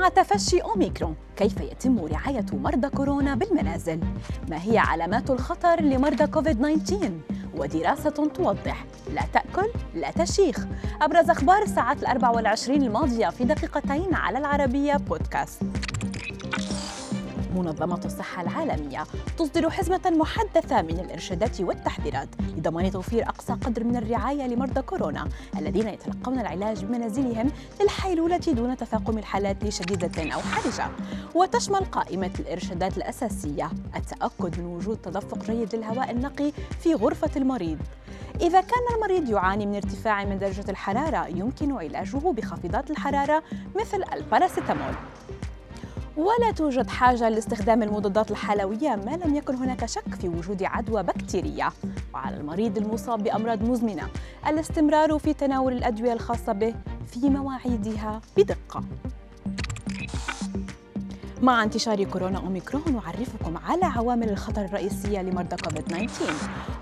مع تفشي أوميكرون كيف يتم رعاية مرضى كورونا بالمنازل؟ ما هي علامات الخطر لمرضى كوفيد 19؟ ودراسة توضح لا تأكل لا تشيخ أبرز أخبار الساعات الأربع والعشرين الماضية في دقيقتين على العربية بودكاست منظمة الصحة العالمية تصدر حزمة محدثة من الإرشادات والتحذيرات لضمان توفير أقصى قدر من الرعاية لمرضى كورونا الذين يتلقون العلاج بمنازلهم للحيلولة دون تفاقم الحالات لشديدة أو حرجة. وتشمل قائمة الإرشادات الأساسية التأكد من وجود تدفق جيد للهواء النقي في غرفة المريض. إذا كان المريض يعاني من ارتفاع من درجة الحرارة يمكن علاجه بخافضات الحرارة مثل الباراسيتامول. ولا توجد حاجة لاستخدام المضادات الحلوية ما لم يكن هناك شك في وجود عدوى بكتيرية. وعلى المريض المصاب بأمراض مزمنة الاستمرار في تناول الأدوية الخاصة به في مواعيدها بدقة. مع انتشار كورونا أوميكرون نعرفكم على عوامل الخطر الرئيسية لمرضى كوفيد 19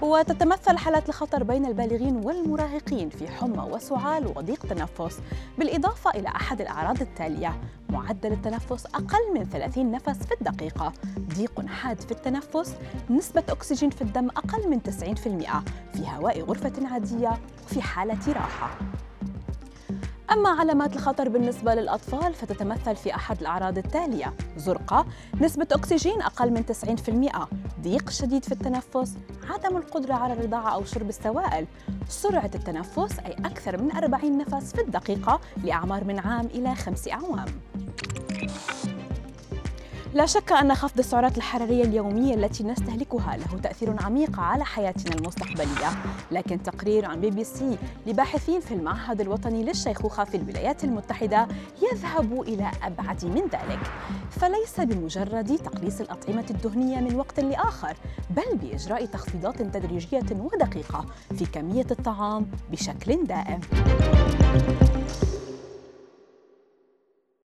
وتتمثل حالات الخطر بين البالغين والمراهقين في حمى وسعال وضيق تنفس بالإضافة إلى أحد الأعراض التالية معدل التنفس أقل من 30 نفس في الدقيقة. ضيق حاد في التنفس نسبة أكسجين في الدم أقل من 90% في هواء غرفة عادية وفي حالة راحة. أما علامات الخطر بالنسبة للأطفال فتتمثل في أحد الأعراض التالية. زرقة، نسبة أكسجين أقل من 90%، ضيق شديد في التنفس، عدم القدرة على الرضاعة أو شرب السوائل، سرعة التنفس أي أكثر من 40 نفس في الدقيقة لأعمار من عام إلى خمس أعوام. لا شك أن خفض السعرات الحرارية اليومية التي نستهلكها له تأثير عميق على حياتنا المستقبلية. لكن تقرير عن بي بي سي لباحثين في المعهد الوطني للشيخوخة في الولايات المتحدة يذهب إلى أبعد من ذلك. فليس بمجرد تقليص الأطعمة الدهنية من وقت لآخر بل بإجراء تخفيضات تدريجية ودقيقة في كمية الطعام بشكل دائم.